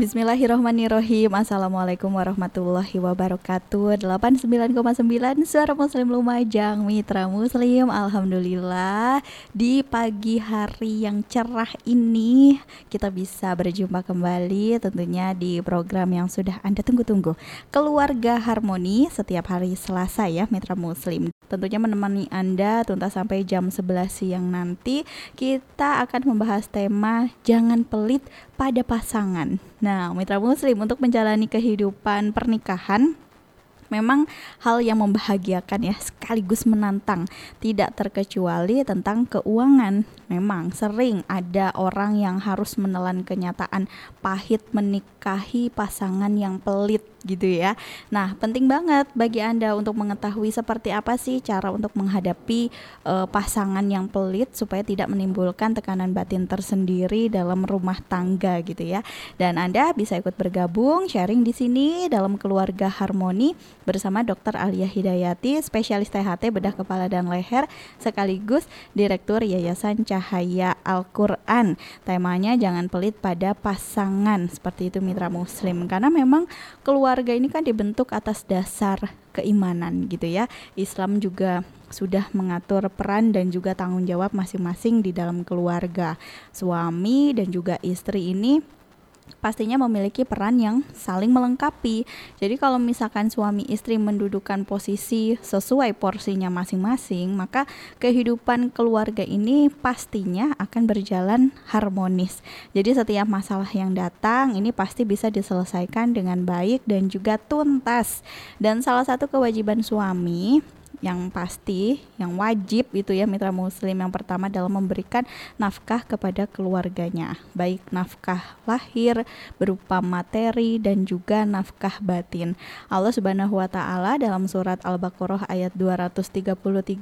Bismillahirrohmanirrohim Assalamualaikum warahmatullahi wabarakatuh. 89,9 Suara Muslim Lumajang Mitra Muslim. Alhamdulillah Di pagi hari yang cerah ini Kita bisa berjumpa kembali Tentunya di program yang sudah Anda tunggu-tunggu. Keluarga Harmoni Setiap hari Selasa ya Mitra Muslim. Tentunya menemani Anda tuntas sampai jam 11 siang nanti. Kita akan membahas tema Jangan pelit pada pasangan. Nah, mitra muslim untuk menjalani kehidupan pernikahan memang hal yang membahagiakan ya sekaligus menantang tidak terkecuali tentang keuangan memang sering ada orang yang harus menelan kenyataan pahit menikahi pasangan yang pelit gitu ya. Nah, penting banget bagi Anda untuk mengetahui seperti apa sih cara untuk menghadapi uh, pasangan yang pelit supaya tidak menimbulkan tekanan batin tersendiri dalam rumah tangga gitu ya. Dan Anda bisa ikut bergabung sharing di sini dalam keluarga harmoni bersama Dr. Alia Hidayati, spesialis THT bedah kepala dan leher sekaligus Direktur Yayasan Cahaya Al-Qur'an. Temanya jangan pelit pada pasangan seperti itu mitra muslim karena memang keluar keluarga ini kan dibentuk atas dasar keimanan gitu ya. Islam juga sudah mengatur peran dan juga tanggung jawab masing-masing di dalam keluarga. Suami dan juga istri ini pastinya memiliki peran yang saling melengkapi. Jadi kalau misalkan suami istri mendudukan posisi sesuai porsinya masing-masing, maka kehidupan keluarga ini pastinya akan berjalan harmonis. Jadi setiap masalah yang datang ini pasti bisa diselesaikan dengan baik dan juga tuntas. Dan salah satu kewajiban suami yang pasti, yang wajib itu ya mitra muslim yang pertama adalah memberikan nafkah kepada keluarganya, baik nafkah lahir berupa materi dan juga nafkah batin. Allah Subhanahu wa taala dalam surat Al-Baqarah ayat 233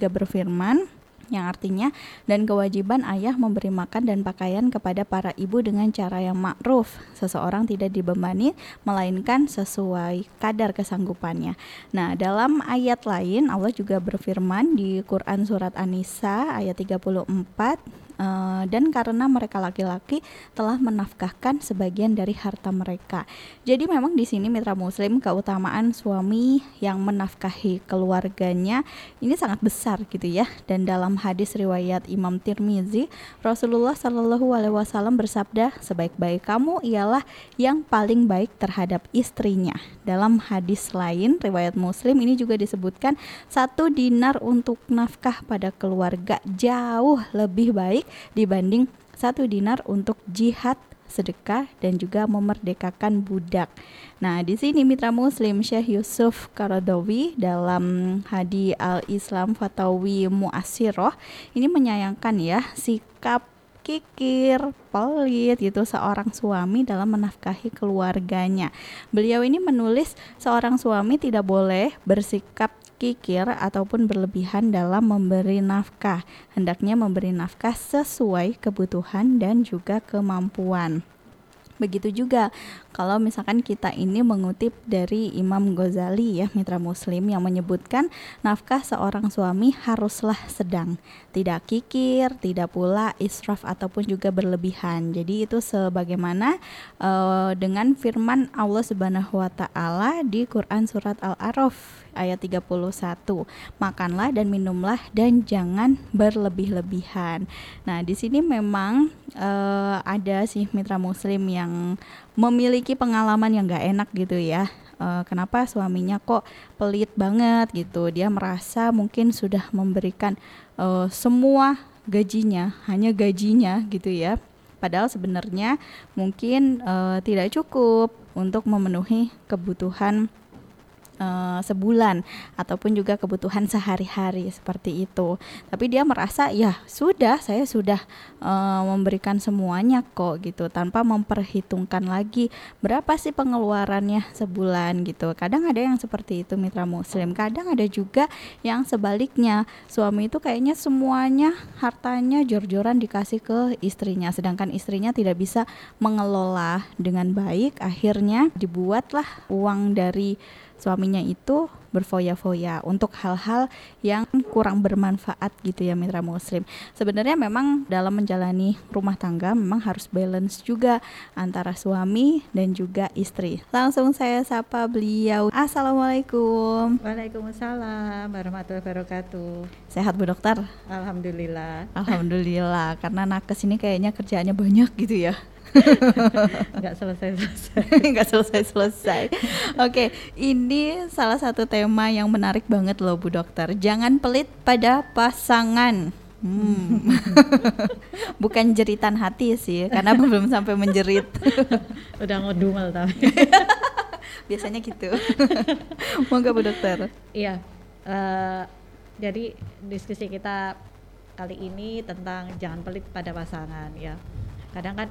berfirman, yang artinya dan kewajiban ayah memberi makan dan pakaian kepada para ibu dengan cara yang ma'ruf. Seseorang tidak dibebani melainkan sesuai kadar kesanggupannya. Nah, dalam ayat lain Allah juga berfirman di Quran surat An-Nisa ayat 34 uh, dan karena mereka laki-laki telah menafkahkan sebagian dari harta mereka. Jadi memang di sini mitra muslim keutamaan suami yang menafkahi keluarganya ini sangat besar gitu ya. Dan dalam hadis riwayat Imam Tirmizi, Rasulullah Shallallahu alaihi wasallam bersabda, "Sebaik-baik kamu ialah yang paling baik terhadap istrinya." Dalam hadis lain riwayat Muslim ini juga disebutkan satu dinar untuk nafkah pada keluarga jauh lebih baik dibanding satu dinar untuk jihad sedekah dan juga memerdekakan budak. Nah, di sini mitra muslim Syekh Yusuf Karadawi dalam Hadi Al-Islam Fatawi Muasiroh ini menyayangkan ya sikap kikir, pelit gitu seorang suami dalam menafkahi keluarganya. Beliau ini menulis seorang suami tidak boleh bersikap kikir ataupun berlebihan dalam memberi nafkah. Hendaknya memberi nafkah sesuai kebutuhan dan juga kemampuan. Begitu juga kalau misalkan kita ini mengutip dari Imam Ghazali ya mitra muslim yang menyebutkan nafkah seorang suami haruslah sedang, tidak kikir, tidak pula israf ataupun juga berlebihan. Jadi itu sebagaimana uh, dengan firman Allah Subhanahu wa taala di Quran surat Al-A'raf ayat 31. Makanlah dan minumlah dan jangan berlebih-lebihan. Nah, di sini memang uh, ada sih mitra muslim yang memiliki pengalaman yang gak enak gitu ya. Uh, kenapa suaminya kok pelit banget gitu? Dia merasa mungkin sudah memberikan uh, semua gajinya, hanya gajinya gitu ya. Padahal sebenarnya mungkin uh, tidak cukup untuk memenuhi kebutuhan uh, sebulan ataupun juga kebutuhan sehari-hari seperti itu. Tapi dia merasa ya sudah saya sudah uh, memberikan semuanya kok gitu tanpa memperhitungkan lagi berapa sih pengeluarannya sebulan gitu. Kadang ada yang seperti itu mitra muslim. Kadang ada juga yang sebaliknya suami itu kayaknya semuanya hartanya jor-joran dikasih ke istrinya sedangkan istrinya tidak bisa mengelola dengan baik akhirnya dibuatlah uang dari suaminya itu berfoya-foya untuk hal-hal yang kurang bermanfaat gitu ya mitra muslim. Sebenarnya memang dalam menjalani rumah tangga memang harus balance juga antara suami dan juga istri. Langsung saya sapa beliau. Assalamualaikum. Waalaikumsalam warahmatullahi wabarakatuh. Sehat Bu Dokter? Alhamdulillah. Alhamdulillah karena nakes ini kayaknya kerjaannya banyak gitu ya. nggak selesai selesai nggak selesai selesai oke ini salah satu tema yang menarik banget loh Bu Dokter jangan pelit pada pasangan Hmm. Bukan jeritan hati sih, karena belum sampai menjerit. Udah ngedumel tapi. Biasanya gitu. Monggo Bu Dokter. Iya. Uh, jadi diskusi kita kali ini tentang jangan pelit pada pasangan ya kadang kan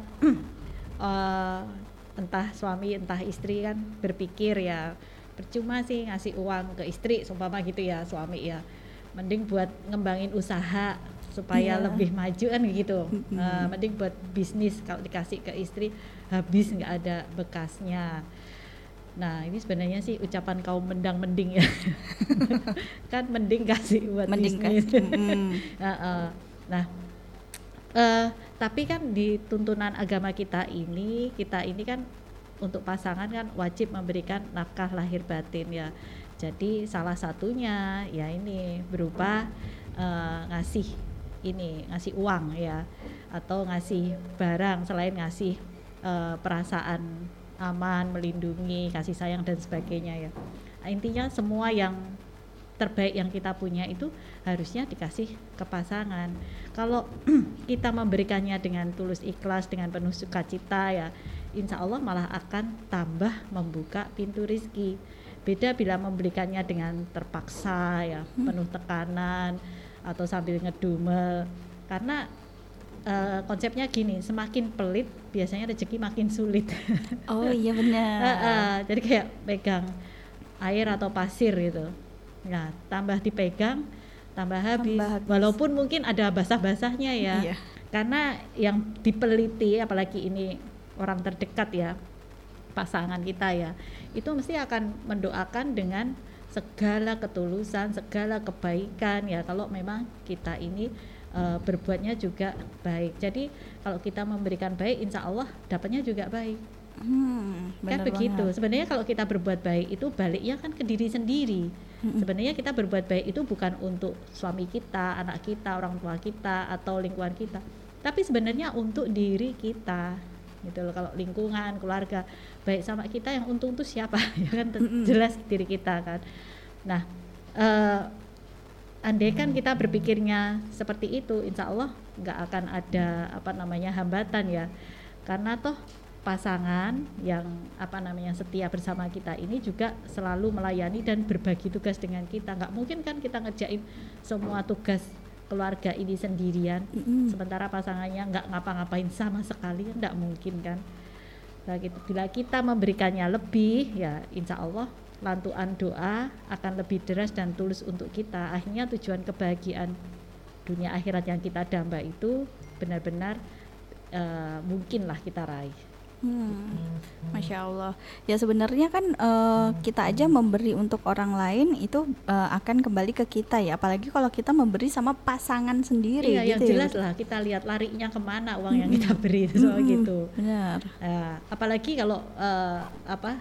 uh, entah suami entah istri kan berpikir ya percuma sih ngasih uang ke istri seumpama gitu ya suami ya mending buat ngembangin usaha supaya yeah. lebih maju kan gitu mm-hmm. uh, mending buat bisnis kalau dikasih ke istri habis nggak ada bekasnya nah ini sebenarnya sih ucapan kaum mendang mending ya kan mending kasih buat mending bisnis mm. nah, uh, nah uh, tapi kan di tuntunan agama kita ini kita ini kan untuk pasangan kan wajib memberikan nafkah lahir batin ya. Jadi salah satunya ya ini berupa uh, ngasih ini ngasih uang ya atau ngasih barang selain ngasih uh, perasaan aman melindungi kasih sayang dan sebagainya ya. Intinya semua yang terbaik yang kita punya itu harusnya dikasih ke pasangan. Kalau kita memberikannya dengan tulus ikhlas, dengan penuh sukacita ya, insya Allah malah akan tambah membuka pintu rizki. Beda bila memberikannya dengan terpaksa ya, hmm. penuh tekanan atau sambil ngedumel. Karena uh, konsepnya gini, semakin pelit biasanya rezeki makin sulit. Oh iya benar. uh, uh, jadi kayak pegang air atau pasir gitu Nah, tambah dipegang, tambah habis. tambah habis. Walaupun mungkin ada basah-basahnya ya. Iya. Karena yang dipeliti apalagi ini orang terdekat ya, pasangan kita ya, itu mesti akan mendoakan dengan segala ketulusan, segala kebaikan ya kalau memang kita ini uh, berbuatnya juga baik. Jadi kalau kita memberikan baik, insya Allah dapatnya juga baik. Hmm, kan begitu. Sebenarnya kalau kita berbuat baik itu baliknya kan ke diri sendiri. Hmm. Sebenarnya kita berbuat baik itu bukan untuk suami kita, anak kita, orang tua kita atau lingkungan kita, tapi sebenarnya untuk diri kita. Gitu loh. Kalau lingkungan, keluarga baik sama kita yang untung itu siapa? ya kan jelas diri kita kan. Nah, uh, andai kan kita berpikirnya seperti itu, insya Allah nggak akan ada apa namanya hambatan ya. Karena toh pasangan yang apa namanya setia bersama kita ini juga selalu melayani dan berbagi tugas dengan kita nggak mungkin kan kita ngerjain semua tugas keluarga ini sendirian mm-hmm. sementara pasangannya nggak ngapa-ngapain sama sekali nggak mungkin kan nah, gitu. bila kita memberikannya lebih ya insya Allah lantuan doa akan lebih deras dan tulus untuk kita akhirnya tujuan kebahagiaan dunia akhirat yang kita damba itu benar-benar uh, mungkinlah kita raih Hmm, Masya Allah. Ya sebenarnya kan uh, kita aja memberi untuk orang lain itu uh, akan kembali ke kita ya. Apalagi kalau kita memberi sama pasangan sendiri. Iya, gitu yang jelas ya. lah kita lihat larinya ke mana uang hmm. yang kita beri itu soal hmm. gitu. Benar. Uh, apalagi kalau uh, apa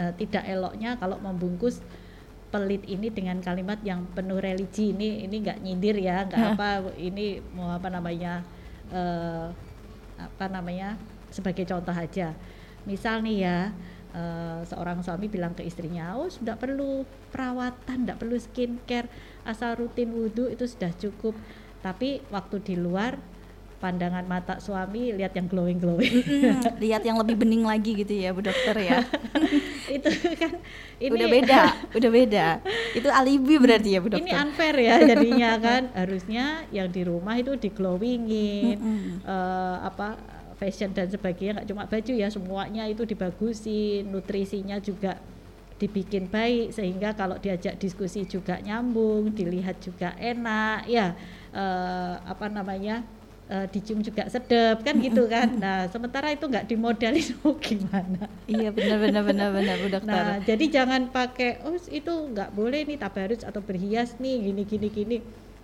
uh, tidak eloknya kalau membungkus pelit ini dengan kalimat yang penuh religi ini ini nggak nyindir ya nggak apa ini mau apa namanya uh, apa namanya sebagai contoh aja. Misal nih ya uh, seorang suami bilang ke istrinya oh sudah perlu perawatan tidak perlu skincare asal rutin wudhu itu sudah cukup. Tapi waktu di luar pandangan mata suami lihat yang glowing glowing lihat yang lebih bening lagi gitu ya bu dokter ya. Itu kan ini udah beda udah beda. Itu alibi berarti ya bu dokter? ini unfair ya jadinya kan. Harusnya yang di rumah itu di glowingin mm -hmm. uh, apa fashion dan sebagainya nggak cuma baju ya semuanya itu dibagusin nutrisinya juga dibikin baik sehingga kalau diajak diskusi juga nyambung dilihat juga enak ya uh, apa namanya uh, dicium juga sedap kan gitu kan. Nah sementara itu nggak dimodalin oh gimana? Iya benar benar benar benar bu dokter. Nah jadi jangan pakai oh itu nggak boleh nih tabarus atau berhias nih gini gini gini.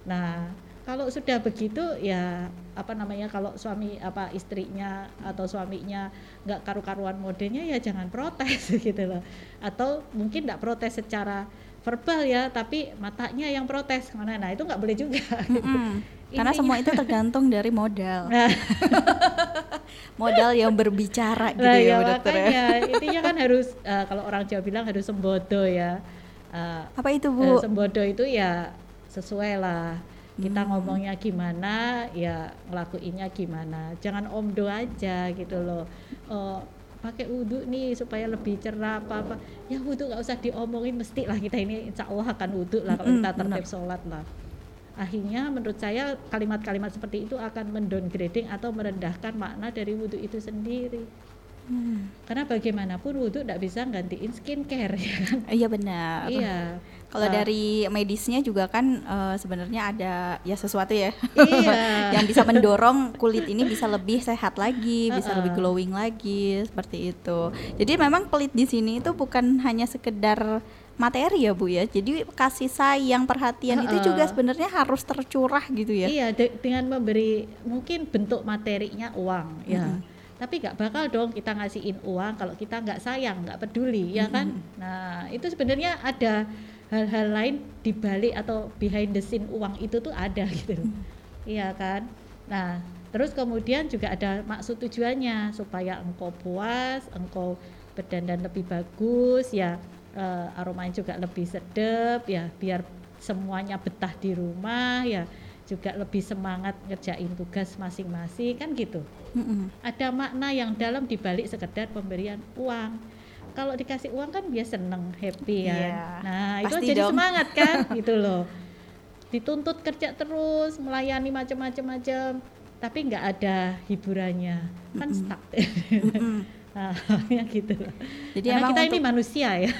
Nah kalau sudah begitu ya apa namanya kalau suami apa istrinya atau suaminya nggak karu-karuan modenya ya jangan protes gitu loh. Atau mungkin nggak protes secara verbal ya tapi matanya yang protes mana nah itu nggak boleh juga. Mm -hmm. karena semua itu tergantung dari modal. Nah. modal yang berbicara gitu nah, ya, ya dokter ya. makanya, ya intinya kan harus uh, kalau orang Jawa bilang harus sembodo ya. Uh, apa itu bu? uh, sembodo itu ya sesuai lah kita hmm. ngomongnya gimana ya ngelakuinnya gimana jangan omdo aja gitu loh uh, pakai wudhu nih supaya lebih cerah apa apa ya wudhu nggak usah diomongin mesti lah kita ini insya Allah akan wudhu lah kalau kita tertib sholat lah akhirnya menurut saya kalimat-kalimat seperti itu akan mendowngrading atau merendahkan makna dari wudhu itu sendiri Hmm. Karena bagaimanapun wudhu tidak bisa gantiin skincare ya kan? Iya benar. Iya. Kalau dari medisnya juga kan uh, sebenarnya ada ya sesuatu ya iya. yang bisa mendorong kulit ini bisa lebih sehat lagi, uh -uh. bisa lebih glowing lagi seperti itu. Jadi memang kulit di sini itu bukan hanya sekedar materi ya bu ya jadi kasih sayang perhatian uh -uh. itu juga sebenarnya harus tercurah gitu ya iya de dengan memberi mungkin bentuk materinya uang ya tapi nggak bakal dong kita ngasihin uang kalau kita nggak sayang nggak peduli ya kan nah itu sebenarnya ada hal-hal lain di balik atau behind the scene uang itu tuh ada gitu iya kan nah terus kemudian juga ada maksud tujuannya supaya engkau puas engkau berdandan lebih bagus ya uh, aromanya juga lebih sedap ya biar semuanya betah di rumah ya juga lebih semangat ngerjain tugas masing-masing kan gitu. Mm-hmm. Ada makna yang dalam dibalik sekedar pemberian uang. Kalau dikasih uang kan dia seneng, happy ya. Yeah, nah itu jadi dong. semangat kan gitu loh. Dituntut kerja terus, melayani macam-macam macam, tapi nggak ada hiburannya, kan mm-hmm. stuck. mm-hmm. Nah, ya gitu. Jadi Karena kita ini manusia ya.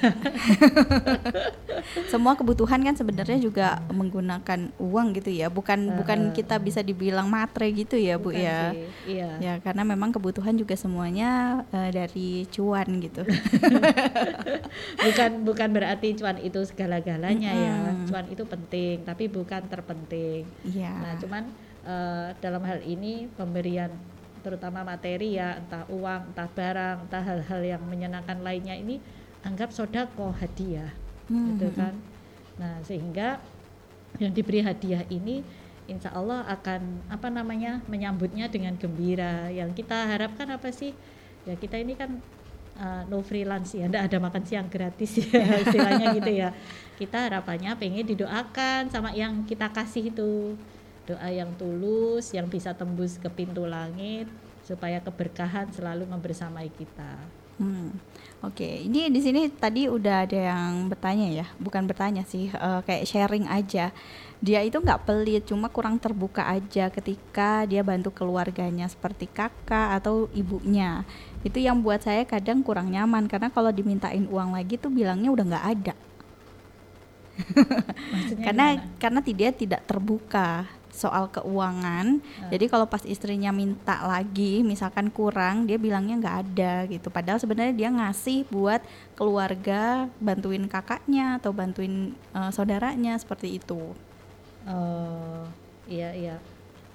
semua kebutuhan kan sebenarnya juga menggunakan uang gitu ya, bukan uh, bukan kita bisa dibilang matre gitu ya, Bu ya. Sih, iya. Ya, karena memang kebutuhan juga semuanya uh, dari cuan gitu. bukan bukan berarti cuan itu segala-galanya mm -hmm. ya. Cuan itu penting, tapi bukan terpenting. Iya. Nah, cuman uh, dalam hal ini pemberian terutama materi ya entah uang entah barang entah hal-hal yang menyenangkan lainnya ini anggap sodako hadiah hmm. gitu kan. Nah sehingga yang diberi hadiah ini insya Allah akan apa namanya menyambutnya dengan gembira. Yang kita harapkan apa sih? Ya kita ini kan uh, no freelance ya tidak ada makan siang gratis ya istilahnya gitu ya. Kita harapannya pengen didoakan sama yang kita kasih itu doa yang tulus yang bisa tembus ke pintu langit supaya keberkahan selalu membersamai kita. Hmm. Oke, okay. ini di sini tadi udah ada yang bertanya ya, bukan bertanya sih, uh, kayak sharing aja. Dia itu nggak pelit, cuma kurang terbuka aja ketika dia bantu keluarganya seperti kakak atau ibunya. Itu yang buat saya kadang kurang nyaman karena kalau dimintain uang lagi tuh bilangnya udah nggak ada. karena gimana? karena dia tidak terbuka soal keuangan. Hmm. Jadi kalau pas istrinya minta lagi, misalkan kurang, dia bilangnya nggak ada gitu. Padahal sebenarnya dia ngasih buat keluarga, bantuin kakaknya atau bantuin uh, saudaranya seperti itu. Oh, iya iya.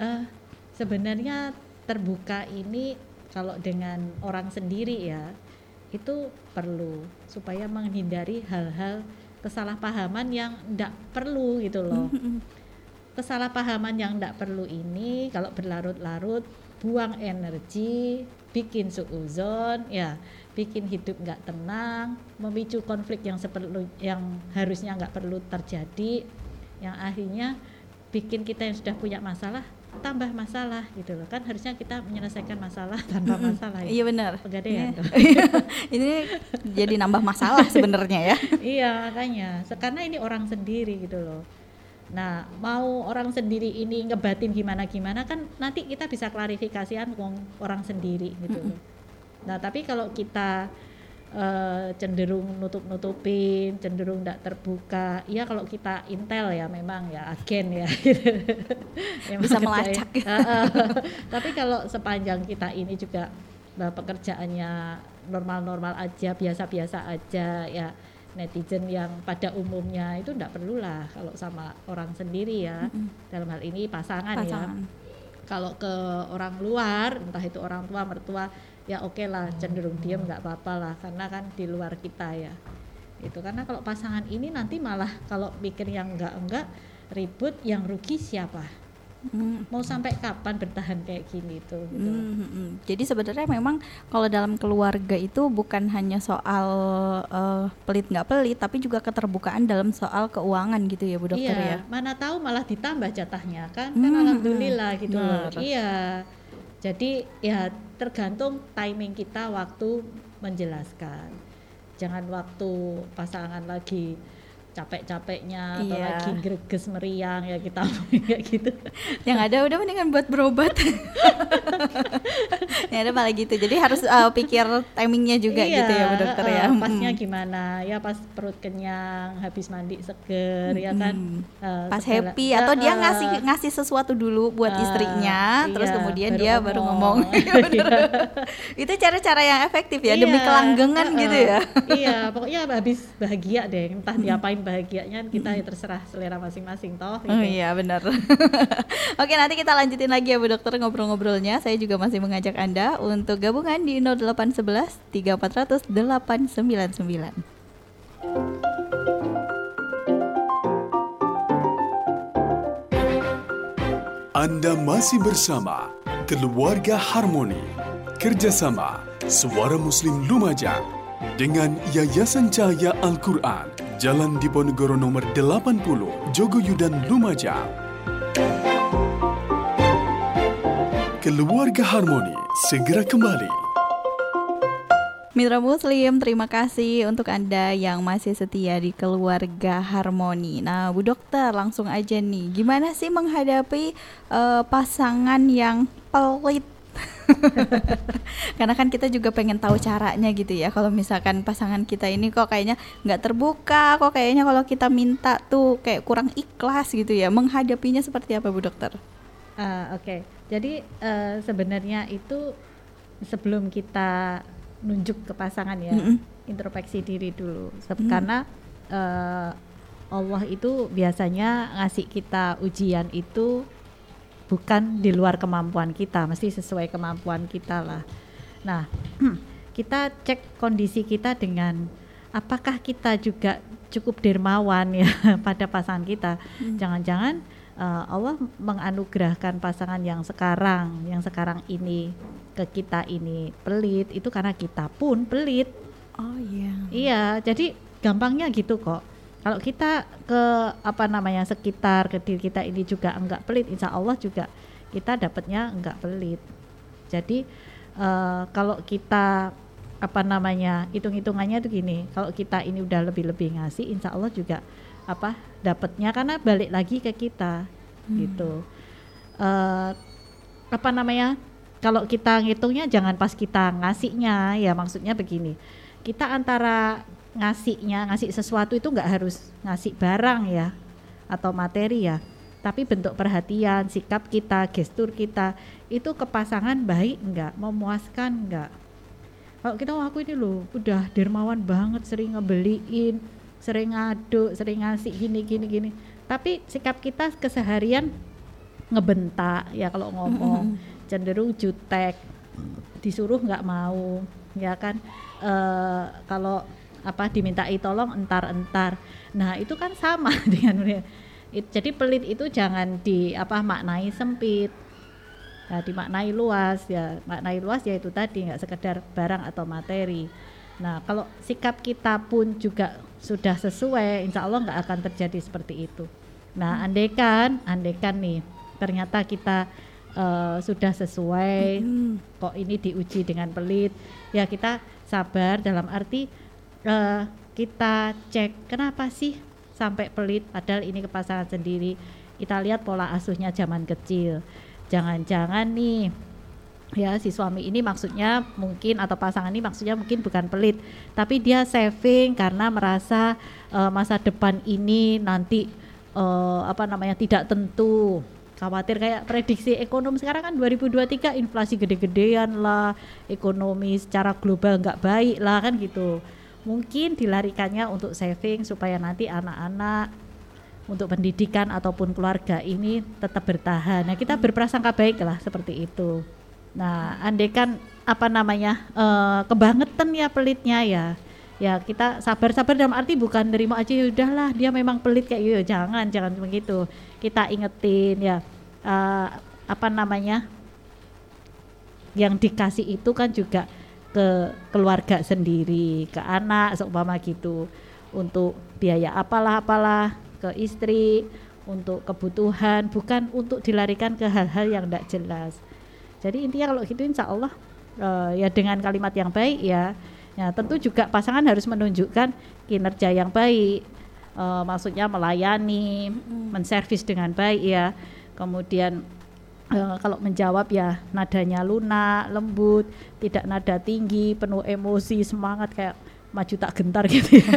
Uh, sebenarnya terbuka ini kalau dengan orang sendiri ya itu perlu supaya menghindari hal-hal kesalahpahaman yang tidak perlu gitu loh. Kesalahpahaman yang tidak perlu ini kalau berlarut-larut buang energi bikin suuzon ya bikin hidup nggak tenang memicu konflik yang seperlu yang harusnya nggak perlu terjadi yang akhirnya bikin kita yang sudah punya masalah tambah masalah gitu loh kan harusnya kita menyelesaikan masalah tanpa masalah ya. Iya benar. Pegadaian. Iya. ini jadi nambah masalah sebenarnya ya. iya makanya karena ini orang sendiri gitu loh. Nah mau orang sendiri ini ngebatin gimana gimana kan nanti kita bisa klarifikasian orang sendiri gitu loh. Nah tapi kalau kita uh, cenderung nutup-nutupin, cenderung tidak terbuka. Iya kalau kita intel ya memang ya agen ya. Bisa melacak. Uh, uh, tapi kalau sepanjang kita ini juga uh, pekerjaannya normal-normal aja, biasa-biasa aja ya netizen yang pada umumnya itu tidak perlulah kalau sama orang sendiri ya. Mm -hmm. Dalam hal ini pasangan, ya. pasangan. ya. Kalau ke orang luar, entah itu orang tua, mertua ya oke okay lah cenderung diam nggak apa-apa lah karena kan di luar kita ya itu karena kalau pasangan ini nanti malah kalau pikir yang enggak enggak ribut yang rugi siapa Hmm. Mau sampai kapan bertahan kayak gini tuh? Gitu. Hmm, hmm. Jadi sebenarnya memang kalau dalam keluarga itu bukan hanya soal uh, pelit nggak pelit, tapi juga keterbukaan dalam soal keuangan gitu ya, Bu Dokter iya, ya. Mana tahu malah ditambah jatahnya kan? Kan hmm, alhamdulillah gitu loh. Iya. Jadi ya tergantung timing kita waktu menjelaskan. Jangan waktu pasangan lagi capek-capeknya atau iya. lagi greges meriang ya kita kayak gitu. Yang ada udah mendingan buat berobat. ya ada malah gitu. Jadi harus uh, pikir timingnya juga iya, gitu ya Bu Dokter uh, ya. Pasnya hmm. gimana? Ya pas perut kenyang, habis mandi seger hmm. ya kan. Uh, pas segala, happy atau uh, dia ngasih ngasih sesuatu dulu buat uh, istrinya, iya, terus kemudian baru dia ngomong. baru ngomong. Iya, Itu cara-cara yang efektif ya iya, demi kelanggengan uh, gitu ya. iya, pokoknya habis bahagia deh, entah diapain bahagianya kita ya terserah selera masing-masing toh gitu. Oh iya benar. Oke, nanti kita lanjutin lagi ya Bu Dokter ngobrol-ngobrolnya. Saya juga masih mengajak Anda untuk gabungan di 0811 3400 899. Anda masih bersama Keluarga Harmoni Kerjasama Suara Muslim Lumajang dengan Yayasan Cahaya Al-Quran Jalan Diponegoro nomor 80, Jogoyudan, Lumajang. Keluarga Harmoni segera kembali. Mitra Muslim, terima kasih untuk Anda yang masih setia di keluarga Harmoni. Nah, Bu Dokter, langsung aja nih, gimana sih menghadapi uh, pasangan yang pelit karena kan kita juga pengen tahu caranya gitu ya kalau misalkan pasangan kita ini kok kayaknya nggak terbuka kok kayaknya kalau kita minta tuh kayak kurang ikhlas gitu ya menghadapinya seperti apa bu dokter uh, oke okay. jadi uh, sebenarnya itu sebelum kita nunjuk ke pasangan ya mm -hmm. introspeksi diri dulu mm -hmm. karena uh, Allah itu biasanya ngasih kita ujian itu bukan di luar kemampuan kita, mesti sesuai kemampuan kita lah. Nah, kita cek kondisi kita dengan apakah kita juga cukup dermawan ya pada pasangan kita. Hmm. Jangan-jangan uh, Allah menganugerahkan pasangan yang sekarang, yang sekarang ini ke kita ini pelit itu karena kita pun pelit. Oh iya. Iya, jadi gampangnya gitu kok kalau kita ke apa namanya sekitar ke diri kita ini juga enggak pelit insya Allah juga kita dapatnya enggak pelit. Jadi uh, kalau kita apa namanya hitung-hitungannya itu gini kalau kita ini udah lebih-lebih ngasih insya Allah juga apa dapatnya karena balik lagi ke kita hmm. gitu. Uh, apa namanya kalau kita ngitungnya jangan pas kita ngasihnya ya maksudnya begini. Kita antara ngasihnya ngasih sesuatu itu nggak harus ngasih barang ya atau materi ya. Tapi bentuk perhatian sikap kita gestur kita itu ke pasangan baik nggak? Memuaskan nggak? Kalau kita oh, aku ini loh udah dermawan banget sering ngebeliin sering ngaduk sering ngasih gini gini gini. Tapi sikap kita keseharian ngebentak ya kalau ngomong cenderung jutek disuruh nggak mau ya kan? E, kalau apa dimintai tolong entar-entar. Nah, itu kan sama dengan jadi pelit itu jangan di apa maknai sempit. Nah, dimaknai luas ya. Maknai luas ya itu tadi nggak sekedar barang atau materi. Nah, kalau sikap kita pun juga sudah sesuai, insya Allah nggak akan terjadi seperti itu. Nah, andaikan, andaikan nih ternyata kita uh, sudah sesuai mm-hmm. kok ini diuji dengan pelit ya kita sabar dalam arti uh, kita cek kenapa sih sampai pelit? Padahal ini kepasangan sendiri. Kita lihat pola asuhnya zaman kecil. Jangan-jangan nih ya si suami ini maksudnya mungkin atau pasangan ini maksudnya mungkin bukan pelit. Tapi dia saving karena merasa uh, masa depan ini nanti uh, apa namanya tidak tentu. Khawatir kayak prediksi ekonomi. Sekarang kan 2023 inflasi gede-gedean lah ekonomi secara global nggak baik lah kan gitu mungkin dilarikannya untuk saving supaya nanti anak-anak untuk pendidikan ataupun keluarga ini tetap bertahan. Nah kita berprasangka baik lah seperti itu. Nah andai kan apa namanya uh, kebangetan ya pelitnya ya. Ya kita sabar-sabar dalam arti bukan nerima aja ya udahlah dia memang pelit kayak gitu. Jangan jangan begitu. Kita ingetin ya uh, apa namanya yang dikasih itu kan juga ke keluarga sendiri ke anak seumpama gitu untuk biaya apalah apalah ke istri untuk kebutuhan bukan untuk dilarikan ke hal-hal yang tidak jelas jadi intinya kalau gitu insya Allah uh, ya dengan kalimat yang baik ya Ya, tentu juga pasangan harus menunjukkan kinerja yang baik, uh, maksudnya melayani, hmm. menservis dengan baik ya. Kemudian uh, kalau menjawab ya nadanya lunak, lembut, tidak nada tinggi, penuh emosi, semangat kayak maju tak gentar gitu ya.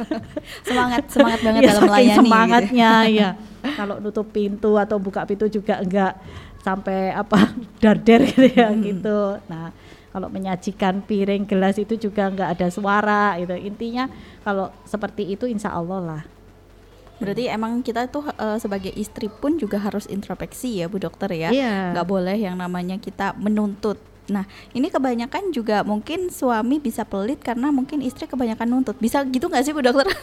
semangat semangat banget ya, dalam melayani. Semangatnya gitu. ya. Kalau nutup pintu atau buka pintu juga enggak sampai apa darder gitu ya hmm. gitu. Nah, kalau menyajikan piring gelas itu juga nggak ada suara gitu intinya kalau seperti itu insya Allah lah Berarti emang kita tuh uh, sebagai istri pun juga harus introspeksi ya Bu Dokter ya. Yeah. Nggak boleh yang namanya kita menuntut. Nah ini kebanyakan juga mungkin suami bisa pelit karena mungkin istri kebanyakan nuntut. Bisa gitu nggak sih Bu Dokter?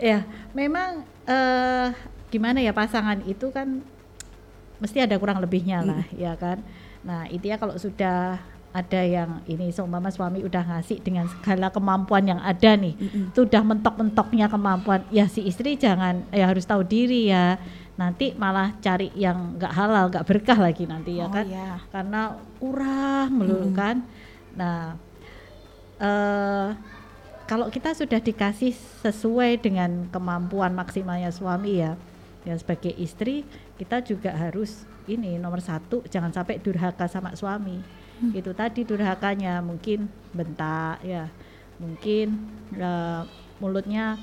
ya memang uh, gimana ya pasangan itu kan mesti ada kurang lebihnya lah mm. ya kan Nah, itu ya kalau sudah ada yang ini seumpama suami udah ngasih dengan segala kemampuan yang ada nih, mm -hmm. itu udah mentok-mentoknya kemampuan, ya si istri jangan ya harus tahu diri ya. Nanti malah cari yang nggak halal, nggak berkah lagi nanti ya oh, kan, yeah. karena kurang melulu mm. kan. Nah, uh, kalau kita sudah dikasih sesuai dengan kemampuan maksimalnya suami ya, ya sebagai istri kita juga harus ini nomor satu jangan sampai durhaka sama suami hmm. itu tadi durhakanya mungkin bentak ya mungkin uh, mulutnya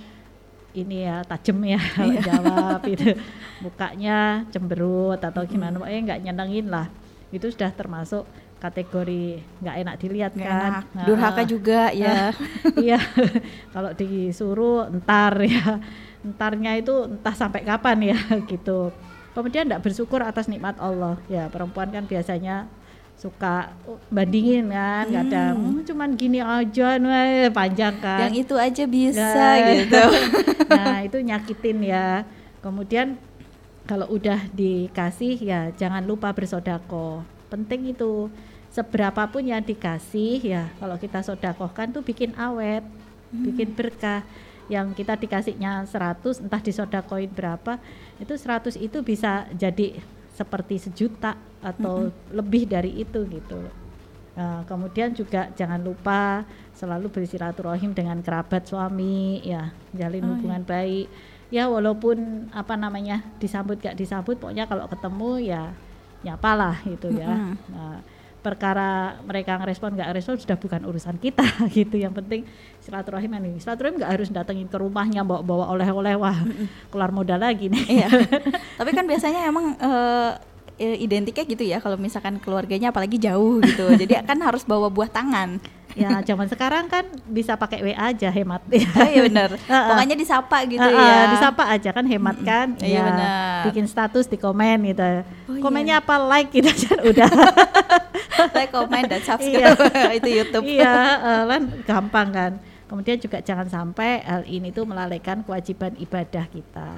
ini ya tajam ya iya. jawab itu mukanya cemberut atau hmm. gimana hmm. eh nggak nyenengin lah itu sudah termasuk kategori nggak enak dilihat gak kan enak. Nah, durhaka juga ya iya kalau disuruh entar ya entarnya itu entah sampai kapan ya gitu kemudian tidak bersyukur atas nikmat Allah ya perempuan kan biasanya suka bandingin kan hmm. kadang hmm, cuman gini aja nih panjang kan. Yang itu aja bisa nah, gitu. nah itu nyakitin ya. Kemudian kalau udah dikasih ya jangan lupa bersodako. Penting itu seberapapun yang dikasih ya kalau kita sodakohkan tuh bikin awet hmm. bikin berkah. Yang kita dikasihnya 100 entah disodakoin berapa itu 100 itu bisa jadi seperti sejuta atau mm -hmm. lebih dari itu gitu Nah, kemudian juga jangan lupa selalu bersilaturahim dengan kerabat suami, ya jalin oh, hubungan iya. baik. Ya walaupun apa namanya disambut gak disambut, pokoknya kalau ketemu ya nyapalah gitu ya. Mm -hmm. nah, perkara mereka ngerespon nggak respon sudah bukan urusan kita gitu yang penting silaturahim ini silaturahim nggak harus datengin ke rumahnya bawa bawa oleh-oleh wah keluar modal lagi nih iya. tapi kan biasanya emang uh, identiknya gitu ya kalau misalkan keluarganya apalagi jauh gitu. Jadi kan harus bawa buah tangan. Ya zaman sekarang kan bisa pakai WA aja hemat. Oh, iya benar pokoknya disapa gitu uh, ya. disapa aja kan hemat kan. Iya ya, benar bikin status di komen gitu. Oh, komennya iya. apa like gitu aja udah. Like komen dan subscribe. Iya. itu YouTube. Iya uh, kan gampang kan. Kemudian juga jangan sampai hal ini tuh melalaikan kewajiban ibadah kita.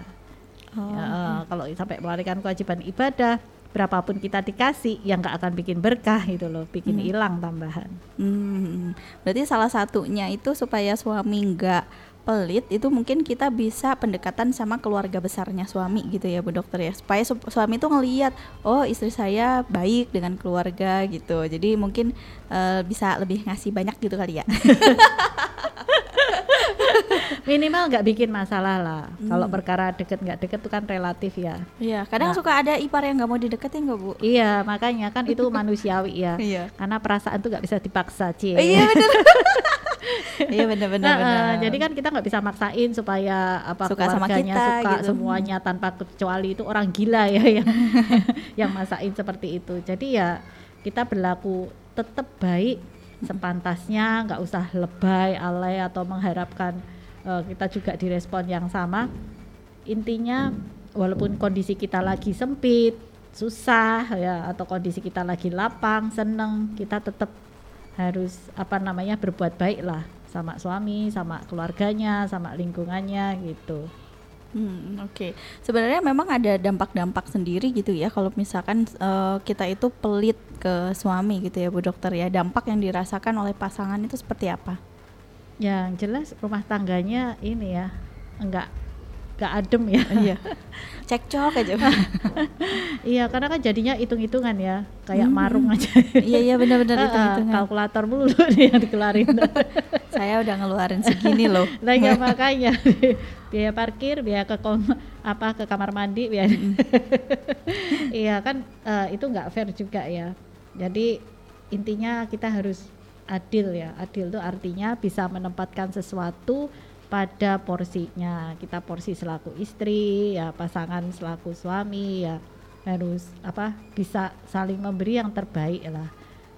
Oh. ya, kalau sampai melalaikan kewajiban ibadah berapapun kita dikasih yang nggak akan bikin berkah gitu loh bikin hmm. hilang hmm. tambahan hmm. berarti salah satunya itu supaya suami nggak pelit itu mungkin kita bisa pendekatan sama keluarga besarnya suami gitu ya Bu Dokter ya supaya su suami itu ngelihat oh istri saya baik dengan keluarga gitu jadi mungkin uh, bisa lebih ngasih banyak gitu kali ya minimal nggak bikin masalah lah. Hmm. Kalau perkara deket nggak deket itu kan relatif ya. Iya, kadang nah, suka ada ipar yang nggak mau dideketin nggak bu? Iya, makanya kan itu manusiawi ya. Iya. Karena perasaan tuh nggak bisa dipaksa, cie. Iya benar. iya benar-benar. Nah, jadi kan kita nggak bisa maksain supaya apa suka sama kita, suka gitu. semuanya tanpa kecuali itu orang gila ya yang yang masain seperti itu. Jadi ya kita berlaku tetap baik sepantasnya, nggak usah lebay, alay atau mengharapkan uh, kita juga direspon yang sama. Intinya walaupun kondisi kita lagi sempit susah ya atau kondisi kita lagi lapang seneng kita tetap harus apa namanya berbuat baik lah sama suami sama keluarganya sama lingkungannya gitu Hmm, Oke, okay. sebenarnya memang ada dampak-dampak sendiri gitu ya kalau misalkan uh, kita itu pelit ke suami gitu ya Bu Dokter ya. Dampak yang dirasakan oleh pasangan itu seperti apa? yang jelas rumah tangganya ini ya enggak enggak adem ya. Iya. Cekcok aja. Iya karena kan jadinya hitung-hitungan ya. Kayak hmm. marung aja. Iya iya benar-benar hitung-hitungan. Kalkulator mulu nih yang dikeluarin. Saya udah ngeluarin segini loh. Nah ya makanya. Biaya parkir biaya ke kom apa ke kamar mandi biaya iya kan uh, itu nggak fair juga ya. Jadi intinya kita harus adil ya. Adil itu artinya bisa menempatkan sesuatu pada porsinya. Kita porsi selaku istri, ya pasangan selaku suami ya harus apa bisa saling memberi yang terbaik lah.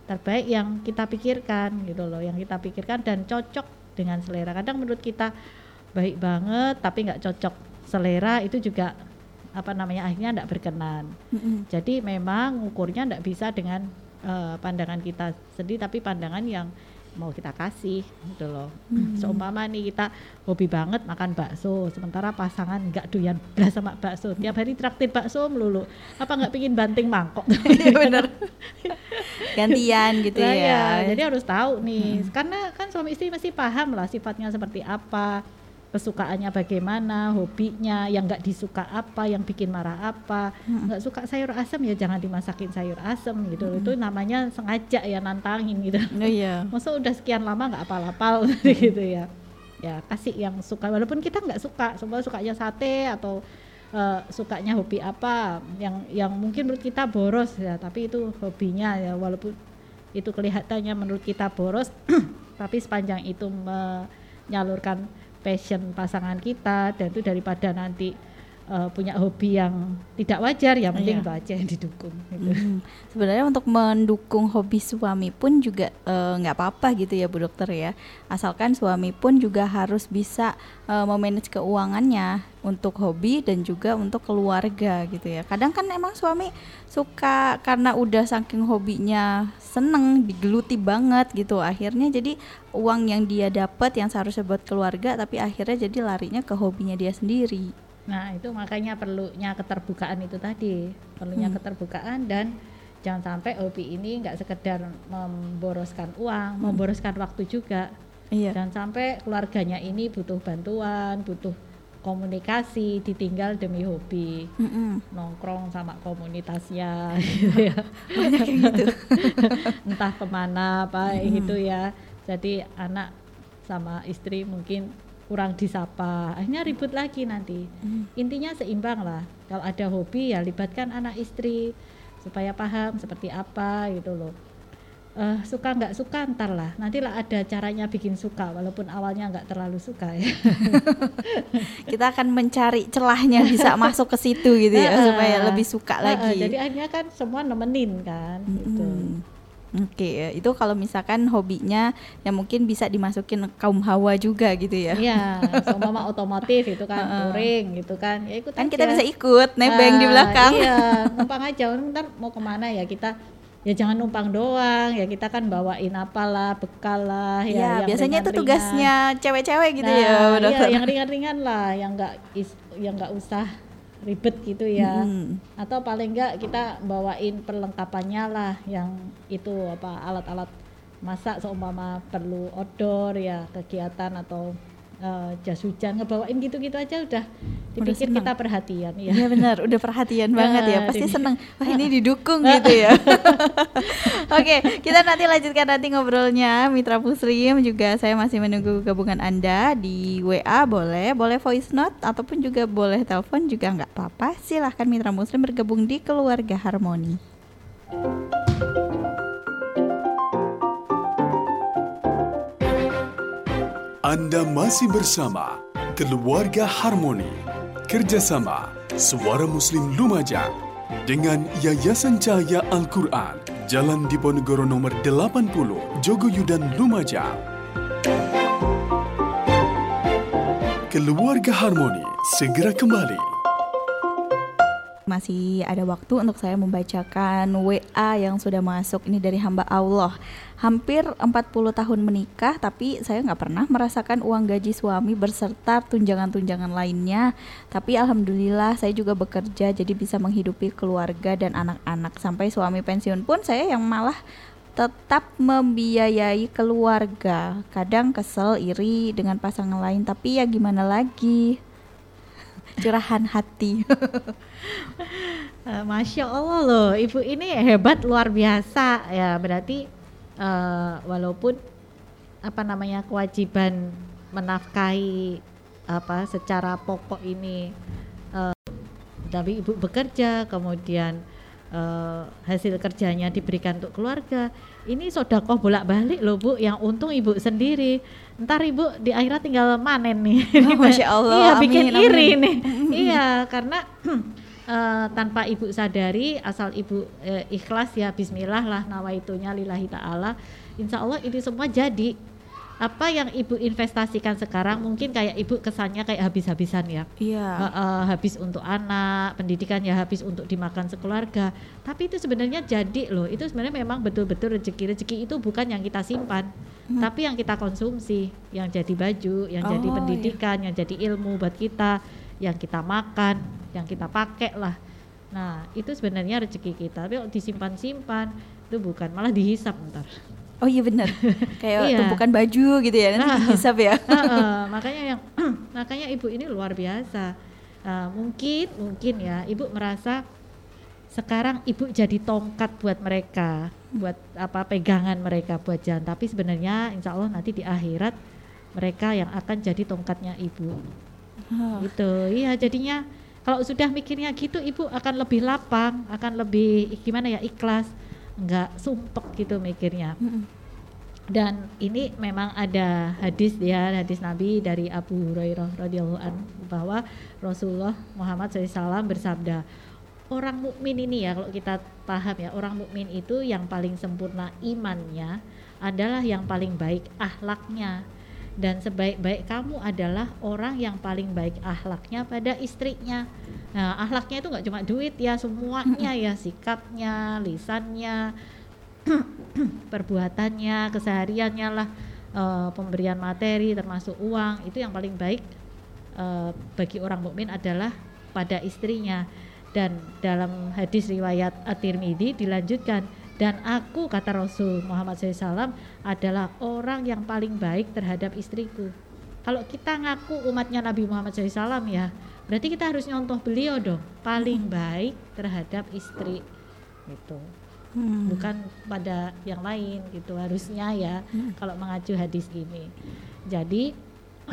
Terbaik yang kita pikirkan gitu loh, yang kita pikirkan dan cocok dengan selera. Kadang menurut kita baik banget tapi nggak cocok selera itu juga apa namanya akhirnya tidak berkenan. Mm -hmm. Jadi memang ukurnya tidak bisa dengan uh, pandangan kita sendiri tapi pandangan yang mau kita kasih gitu loh. Hmm. Seumpama nih kita hobi banget makan bakso, sementara pasangan nggak doyan belas sama bakso, tiap hari traktir bakso melulu. Apa nggak pingin banting mangkok? Iya benar. Gantian gitu nah, ya. ya. Jadi harus tahu nih, hmm. karena kan suami istri masih paham lah sifatnya seperti apa kesukaannya bagaimana, hobinya, yang nggak disuka apa, yang bikin marah apa, nggak hmm. suka sayur asam ya jangan dimasakin sayur asam gitu, hmm. itu namanya sengaja ya nantangin gitu. Oh, iya. Masa udah sekian lama nggak apal-apal gitu ya, ya kasih yang suka, walaupun kita nggak suka, semua sukanya sate atau uh, sukanya hobi apa, yang yang mungkin menurut kita boros ya, tapi itu hobinya ya, walaupun itu kelihatannya menurut kita boros, tapi sepanjang itu menyalurkan passion pasangan kita dan itu daripada nanti uh, punya hobi yang tidak wajar ya mending iya. itu aja yang didukung gitu. Hmm. Sebenarnya untuk mendukung hobi suami pun juga eh, nggak uh, apa-apa gitu ya Bu Dokter ya. Asalkan suami pun juga harus bisa uh, memanage keuangannya untuk hobi dan juga untuk keluarga gitu ya. Kadang kan emang suami suka karena udah saking hobinya seneng digeluti banget gitu. Akhirnya jadi uang yang dia dapat yang seharusnya buat keluarga tapi akhirnya jadi larinya ke hobinya dia sendiri. Nah, itu makanya perlunya keterbukaan itu tadi, perlunya hmm. keterbukaan dan jangan sampai hobi ini nggak sekedar memboroskan uang, hmm. memboroskan waktu juga. Iya. Dan sampai keluarganya ini butuh bantuan, butuh komunikasi, ditinggal demi hobi, mm -mm. nongkrong sama komunitasnya, gitu ya. banyak yang gitu. Entah ke mana apa mm. gitu ya. Jadi anak sama istri mungkin kurang disapa, akhirnya ribut lagi nanti. Mm. Intinya seimbang lah. Kalau ada hobi ya libatkan anak istri supaya paham seperti apa gitu loh uh, suka nggak suka ntar lah nantilah ada caranya bikin suka walaupun awalnya nggak terlalu suka ya kita akan mencari celahnya bisa masuk ke situ gitu ya uh, supaya lebih suka uh, lagi jadi akhirnya kan semua nemenin kan mm -hmm. gitu Oke, okay, ya. itu kalau misalkan hobinya yang mungkin bisa dimasukin kaum hawa juga gitu ya. Iya, sama otomotif itu kan touring gitu kan. Ya ikut kan aja. kita bisa ikut nebeng uh, di belakang. Iya, numpang aja. Ntar mau ke mana ya kita ya jangan numpang doang ya kita kan bawain apalah bekal lah ya, ya biasanya ringan, itu tugasnya cewek-cewek gitu nah, ya iya, yang ringan-ringan lah yang enggak yang enggak usah ribet gitu ya hmm. atau paling enggak kita bawain perlengkapannya lah yang itu apa alat-alat masak seumpama perlu outdoor ya kegiatan atau uh, jas hujan ngebawain gitu-gitu aja udah dipikir kita perhatian ya. Iya benar, udah perhatian banget ya. Pasti seneng. Wah ini didukung gitu ya. Oke, kita nanti lanjutkan nanti ngobrolnya Mitra Muslim juga saya masih menunggu gabungan Anda di WA boleh, boleh voice note ataupun juga boleh telepon juga nggak apa-apa. Silahkan Mitra Muslim bergabung di Keluarga Harmoni. Anda masih bersama Keluarga Harmoni. Kerjasama Suara Muslim Lumajang dengan Yayasan Cahaya Al-Quran Jalan Diponegoro nomor 80 Jogoyudan Lumajang Keluarga Harmoni segera kembali. Masih ada waktu untuk saya membacakan WA yang sudah masuk. Ini dari hamba Allah hampir 40 tahun menikah tapi saya nggak pernah merasakan uang gaji suami berserta tunjangan-tunjangan lainnya tapi alhamdulillah saya juga bekerja jadi bisa menghidupi keluarga dan anak-anak sampai suami pensiun pun saya yang malah tetap membiayai keluarga kadang kesel iri dengan pasangan lain tapi ya gimana lagi curahan hati. Eh, Masya Allah loh, ibu ini hebat luar biasa ya. Berarti uh, walaupun apa namanya kewajiban menafkahi apa secara pokok ini, uh, tapi ibu bekerja, kemudian uh, hasil kerjanya diberikan untuk keluarga. Ini sodakoh bolak-balik loh bu, yang untung ibu sendiri ntar ibu di akhirat tinggal manen nih. Oh, Masya Allah. iya bikin amin, iri amin. nih. iya karena uh, tanpa ibu sadari asal ibu uh, ikhlas ya Bismillah lah nawaitunya lillahi taala. Insya Allah ini semua jadi apa yang ibu investasikan sekarang mungkin kayak ibu kesannya kayak habis-habisan ya. Iya. Uh, uh, habis untuk anak, pendidikan ya habis untuk dimakan sekeluarga. Tapi itu sebenarnya jadi loh. Itu sebenarnya memang betul-betul rezeki. Rezeki itu bukan yang kita simpan, hmm. tapi yang kita konsumsi, yang jadi baju, yang oh, jadi iya. pendidikan, iya. yang jadi ilmu buat kita, yang kita makan, yang kita pakai lah. Nah, itu sebenarnya rezeki kita. Tapi kalau disimpan-simpan itu bukan, malah dihisap ntar. Oh iya benar. Kayak iya. tumpukan baju gitu ya nanti nah, dihisap ya. Uh, uh, makanya yang makanya ibu ini luar biasa. Uh, mungkin mungkin ya ibu merasa sekarang ibu jadi tongkat buat mereka, buat apa pegangan mereka buat jalan. Tapi sebenarnya insya Allah nanti di akhirat mereka yang akan jadi tongkatnya ibu. Oh. Gitu. Iya jadinya kalau sudah mikirnya gitu ibu akan lebih lapang, akan lebih gimana ya ikhlas nggak sumpek gitu mikirnya. Dan ini memang ada hadis ya hadis Nabi dari Abu Hurairah radhiyallahu an bahwa Rasulullah Muhammad SAW bersabda orang mukmin ini ya kalau kita paham ya orang mukmin itu yang paling sempurna imannya adalah yang paling baik ahlaknya dan sebaik-baik kamu adalah orang yang paling baik ahlaknya pada istrinya. Nah, ahlaknya itu nggak cuma duit ya, semuanya ya, sikapnya, lisannya, perbuatannya, kesehariannya lah, e, pemberian materi termasuk uang itu yang paling baik e, bagi orang mukmin adalah pada istrinya. Dan dalam hadis riwayat At-Tirmidzi dilanjutkan dan aku kata Rasul Muhammad SAW adalah orang yang paling baik terhadap istriku. Kalau kita ngaku umatnya Nabi Muhammad SAW ya, berarti kita harus nyontoh beliau dong, paling baik terhadap istri gitu. Hmm. Bukan pada yang lain gitu harusnya ya hmm. kalau mengacu hadis ini. Jadi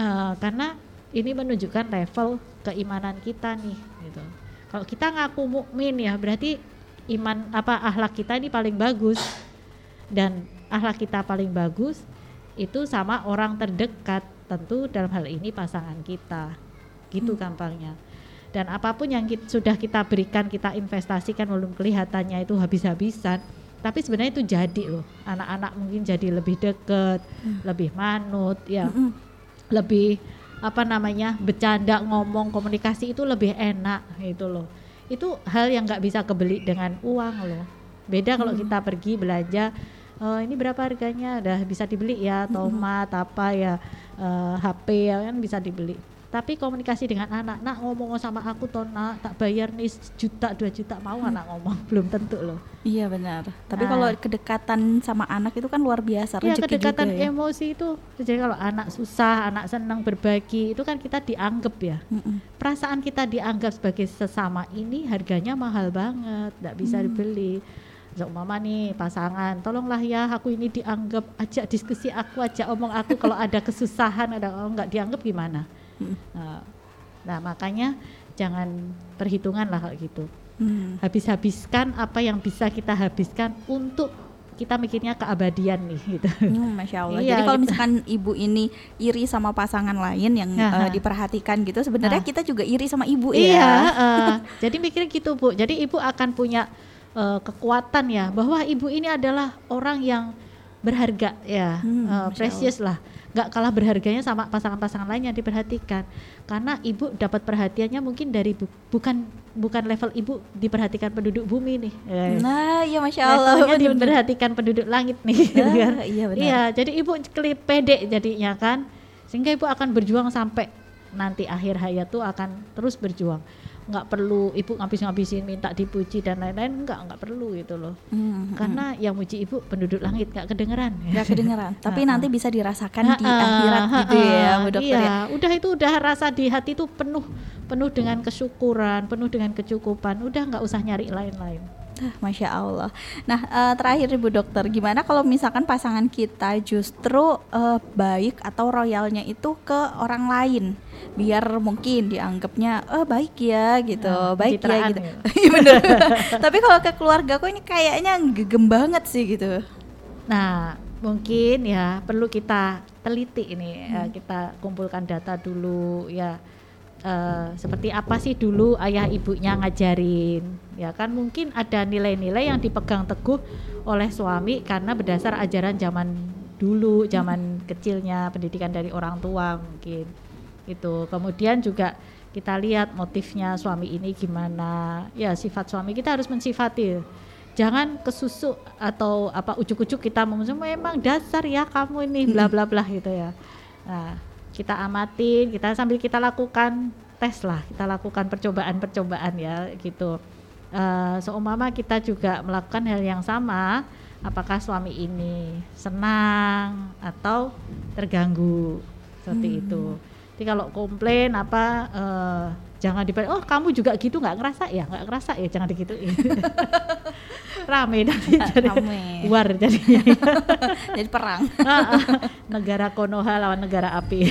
uh, karena ini menunjukkan level keimanan kita nih gitu. Kalau kita ngaku mukmin ya berarti iman apa akhlak kita ini paling bagus. Dan akhlak kita paling bagus itu sama orang terdekat. Tentu dalam hal ini pasangan kita. Gitu hmm. gampangnya. Dan apa pun yang kita, sudah kita berikan kita investasikan belum kelihatannya itu habis-habisan. Tapi sebenarnya itu jadi loh. Anak-anak mungkin jadi lebih deket hmm. lebih manut ya. Hmm. lebih apa namanya bercanda ngomong komunikasi itu lebih enak itu loh itu hal yang nggak bisa kebeli dengan uang loh beda kalau hmm. kita pergi belanja uh, ini berapa harganya udah bisa dibeli ya hmm. tomat hmm. apa ya uh, eh, HP ya kan bisa dibeli tapi komunikasi dengan anak nak ngomong sama aku toh nak tak bayar nih juta dua juta mau hmm. anak ngomong belum tentu loh iya benar tapi nah. kalau kedekatan sama anak itu kan luar biasa ya kedekatan juga ya. emosi itu jadi kalau anak susah anak senang berbagi itu kan kita dianggap ya mm -mm. perasaan kita dianggap sebagai sesama ini harganya mahal banget tidak bisa mm. dibeli mama nih pasangan tolonglah ya aku ini dianggap ajak diskusi aku ajak omong aku kalau ada kesusahan ada oh, nggak dianggap gimana Nah, nah, makanya jangan perhitungan lah kalau gitu. Hmm. Habis-habiskan apa yang bisa kita habiskan untuk kita mikirnya keabadian nih gitu. Hmm, Masya Allah. Iya, Jadi kalau gitu. misalkan ibu ini iri sama pasangan lain yang uh, diperhatikan gitu, sebenarnya kita juga iri sama ibu iya, ya. Uh, jadi mikirnya gitu bu. Jadi ibu akan punya uh, kekuatan ya bahwa ibu ini adalah orang yang berharga ya, hmm, uh, precious Allah. lah nggak kalah berharganya sama pasangan-pasangan lain yang diperhatikan. Karena ibu dapat perhatiannya mungkin dari bu, bukan bukan level ibu diperhatikan penduduk bumi nih. Nah ya masya Allah Levelnya diperhatikan penduduk langit nih gitu kan. Iya benar. Iya jadi ibu klip pede jadinya kan sehingga ibu akan berjuang sampai nanti akhir hayat tuh akan terus berjuang nggak perlu ibu ngabis-ngabisin minta dipuji dan lain-lain nggak nggak perlu gitu loh. Hmm, karena yang muji ibu penduduk langit nggak kedengeran. Nggak kedengeran. Tapi nanti bisa dirasakan di akhirat gitu ya bu dokter iya, ya. udah itu udah rasa di hati itu penuh penuh dengan kesyukuran penuh dengan kecukupan. Udah nggak usah nyari lain-lain Masya Allah. Nah, uh, terakhir Ibu Dokter, gimana kalau misalkan pasangan kita justru uh, baik atau royalnya itu ke orang lain, biar mungkin dianggapnya, oh baik ya gitu, nah, baik ya gitu. Ya. Iya bener. Tapi kalau ke keluarga kok ini kayaknya gegem banget sih gitu. Nah, mungkin ya perlu kita teliti ini, hmm. ya, kita kumpulkan data dulu ya uh, seperti apa sih dulu ayah ibunya ngajarin? Ya kan mungkin ada nilai-nilai yang dipegang teguh oleh suami karena berdasar ajaran zaman dulu zaman kecilnya pendidikan dari orang tua mungkin. Itu. Kemudian juga kita lihat motifnya suami ini gimana. Ya sifat suami kita harus mensifati. Jangan kesusuk atau apa ujuk-ujuk kita memang dasar ya kamu ini bla bla bla gitu ya. Nah kita amatin, kita sambil kita lakukan tes lah, kita lakukan percobaan-percobaan ya gitu. Uh, seumpama kita juga melakukan hal yang sama, apakah suami ini senang atau terganggu seperti hmm. itu. Jadi kalau komplain apa uh, jangan dibalik oh kamu juga gitu nggak ngerasa ya nggak ngerasa ya jangan digituin rame nanti jadi rame. war jadinya jadi perang negara Konoha lawan negara api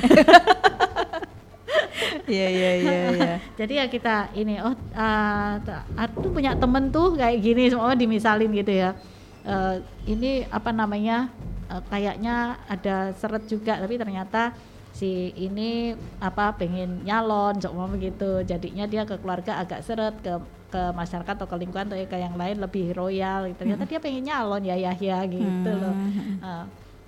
Iya iya iya iya. Jadi ya kita ini oh uh, aku punya temen tuh kayak gini semua dimisalin gitu ya. Uh, ini apa namanya? Uh, kayaknya ada seret juga tapi ternyata si ini apa pengen nyalon semua begitu. Jadinya dia ke keluarga agak seret ke ke masyarakat atau ke lingkungan atau ke yang lain lebih royal gitu. ternyata hmm. dia pengen nyalon ya Yahya gitu hmm. loh uh,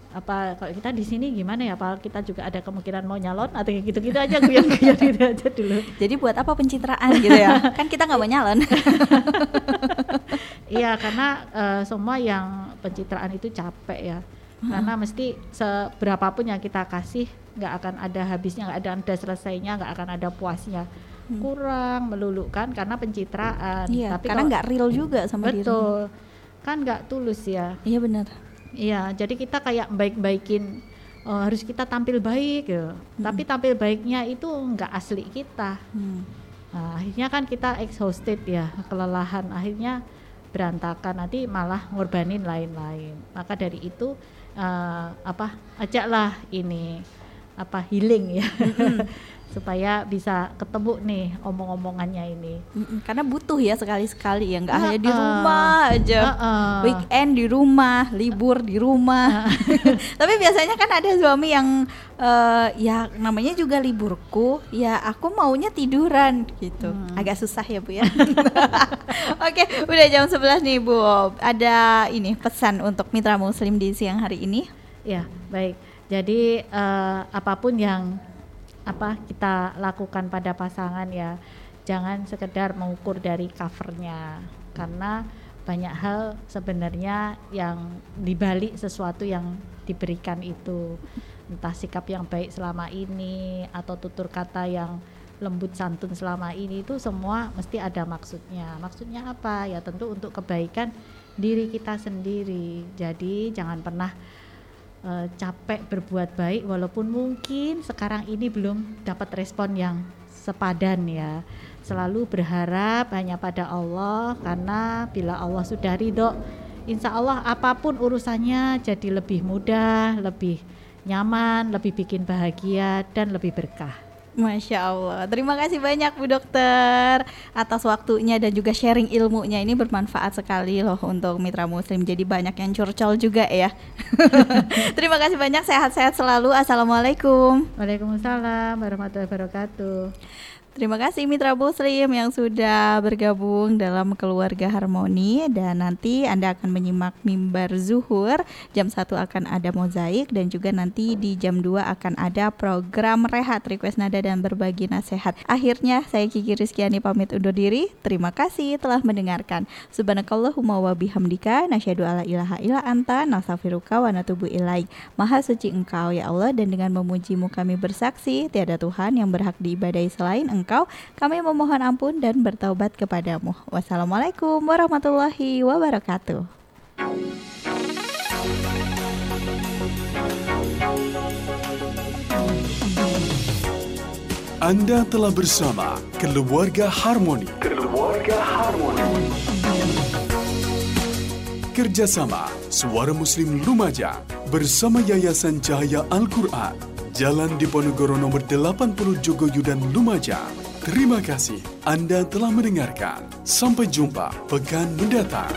apa kalau kita di sini gimana ya? Apa kita juga ada kemungkinan mau nyalon atau kayak gitu-gitu aja yang gitu aja dulu. Jadi buat apa pencitraan gitu ya? Kan kita nggak mau nyalon. Iya karena uh, semua yang pencitraan itu capek ya karena mesti seberapapun yang kita kasih nggak akan ada habisnya nggak ada ada selesainya nggak akan ada puasnya. Hmm. kurang melulukan karena pencitraan. Iya, tapi karena nggak real juga sama betul. Diri. kan nggak tulus ya. Iya benar. Iya jadi kita kayak baik-baikin uh, harus kita tampil baik gitu hmm. tapi tampil baiknya itu nggak asli kita. Hmm. nah, akhirnya kan kita exhausted ya kelelahan. Akhirnya berantakan nanti malah ngorbanin lain-lain. Maka dari itu uh, apa ajaklah ini apa healing ya supaya bisa ketemu nih omong-omongannya ini. Karena butuh ya sekali-sekali ya nggak uh, hanya di rumah aja. Uh, uh. weekend di rumah libur di rumah. Uh. tapi biasanya kan ada suami yang uh, ya namanya juga liburku ya aku maunya tiduran gitu. Hmm. agak susah ya bu ya. Oke udah jam 11 nih bu. Ada ini pesan untuk mitra muslim di siang hari ini? Ya baik. Jadi uh, apa pun yang apa kita lakukan pada pasangan ya jangan sekedar mengukur dari covernya karena banyak hal sebenarnya yang dibalik sesuatu yang diberikan itu entah sikap yang baik selama ini atau tutur kata yang lembut santun selama ini itu semua mesti ada maksudnya. Maksudnya apa? Ya tentu untuk kebaikan diri kita sendiri. Jadi jangan pernah uh, capek berbuat baik walaupun mungkin sekarang ini belum dapat respon yang sepadan ya. Selalu berharap hanya pada Allah karena bila Allah sudah ridho, insya Allah apa pun urusannya jadi lebih mudah, lebih nyaman, lebih bikin bahagia dan lebih berkah. Masya Allah. Terima kasih banyak Bu Dokter atas waktunya dan juga sharing ilmunya. Ini bermanfaat sekali loh untuk mitra muslim. Jadi banyak yang curcol juga ya. Terima kasih banyak. Sehat-sehat selalu. Assalamualaikum. Waalaikumsalam warahmatullahi wabarakatuh. Terima kasih Mitra Muslim yang sudah bergabung dalam keluarga harmoni dan nanti Anda akan menyimak mimbar zuhur jam 1 akan ada mozaik dan juga nanti di jam 2 akan ada program rehat request nada dan berbagi nasihat. Akhirnya saya Kiki Rizkyani pamit undur diri. Terima kasih telah mendengarkan. Subhanakallahumma wa bihamdika nasyhadu alla ilaha illa anta nastaghfiruka wa natubu ilaik. Maha suci Engkau ya Allah dan dengan memujimu kami bersaksi tiada Tuhan yang berhak diibadai selain Engkau engkau, kami memohon ampun dan bertaubat kepadamu. Wassalamualaikum warahmatullahi wabarakatuh. Anda telah bersama Keluarga Harmoni. Keluarga Harmoni. Kerjasama Suara Muslim Lumajang bersama Yayasan Cahaya Al-Quran. Jalan Diponegoro nomor 80 Jogoyudan Lumajang. Terima kasih Anda telah mendengarkan. Sampai jumpa pekan mendatang.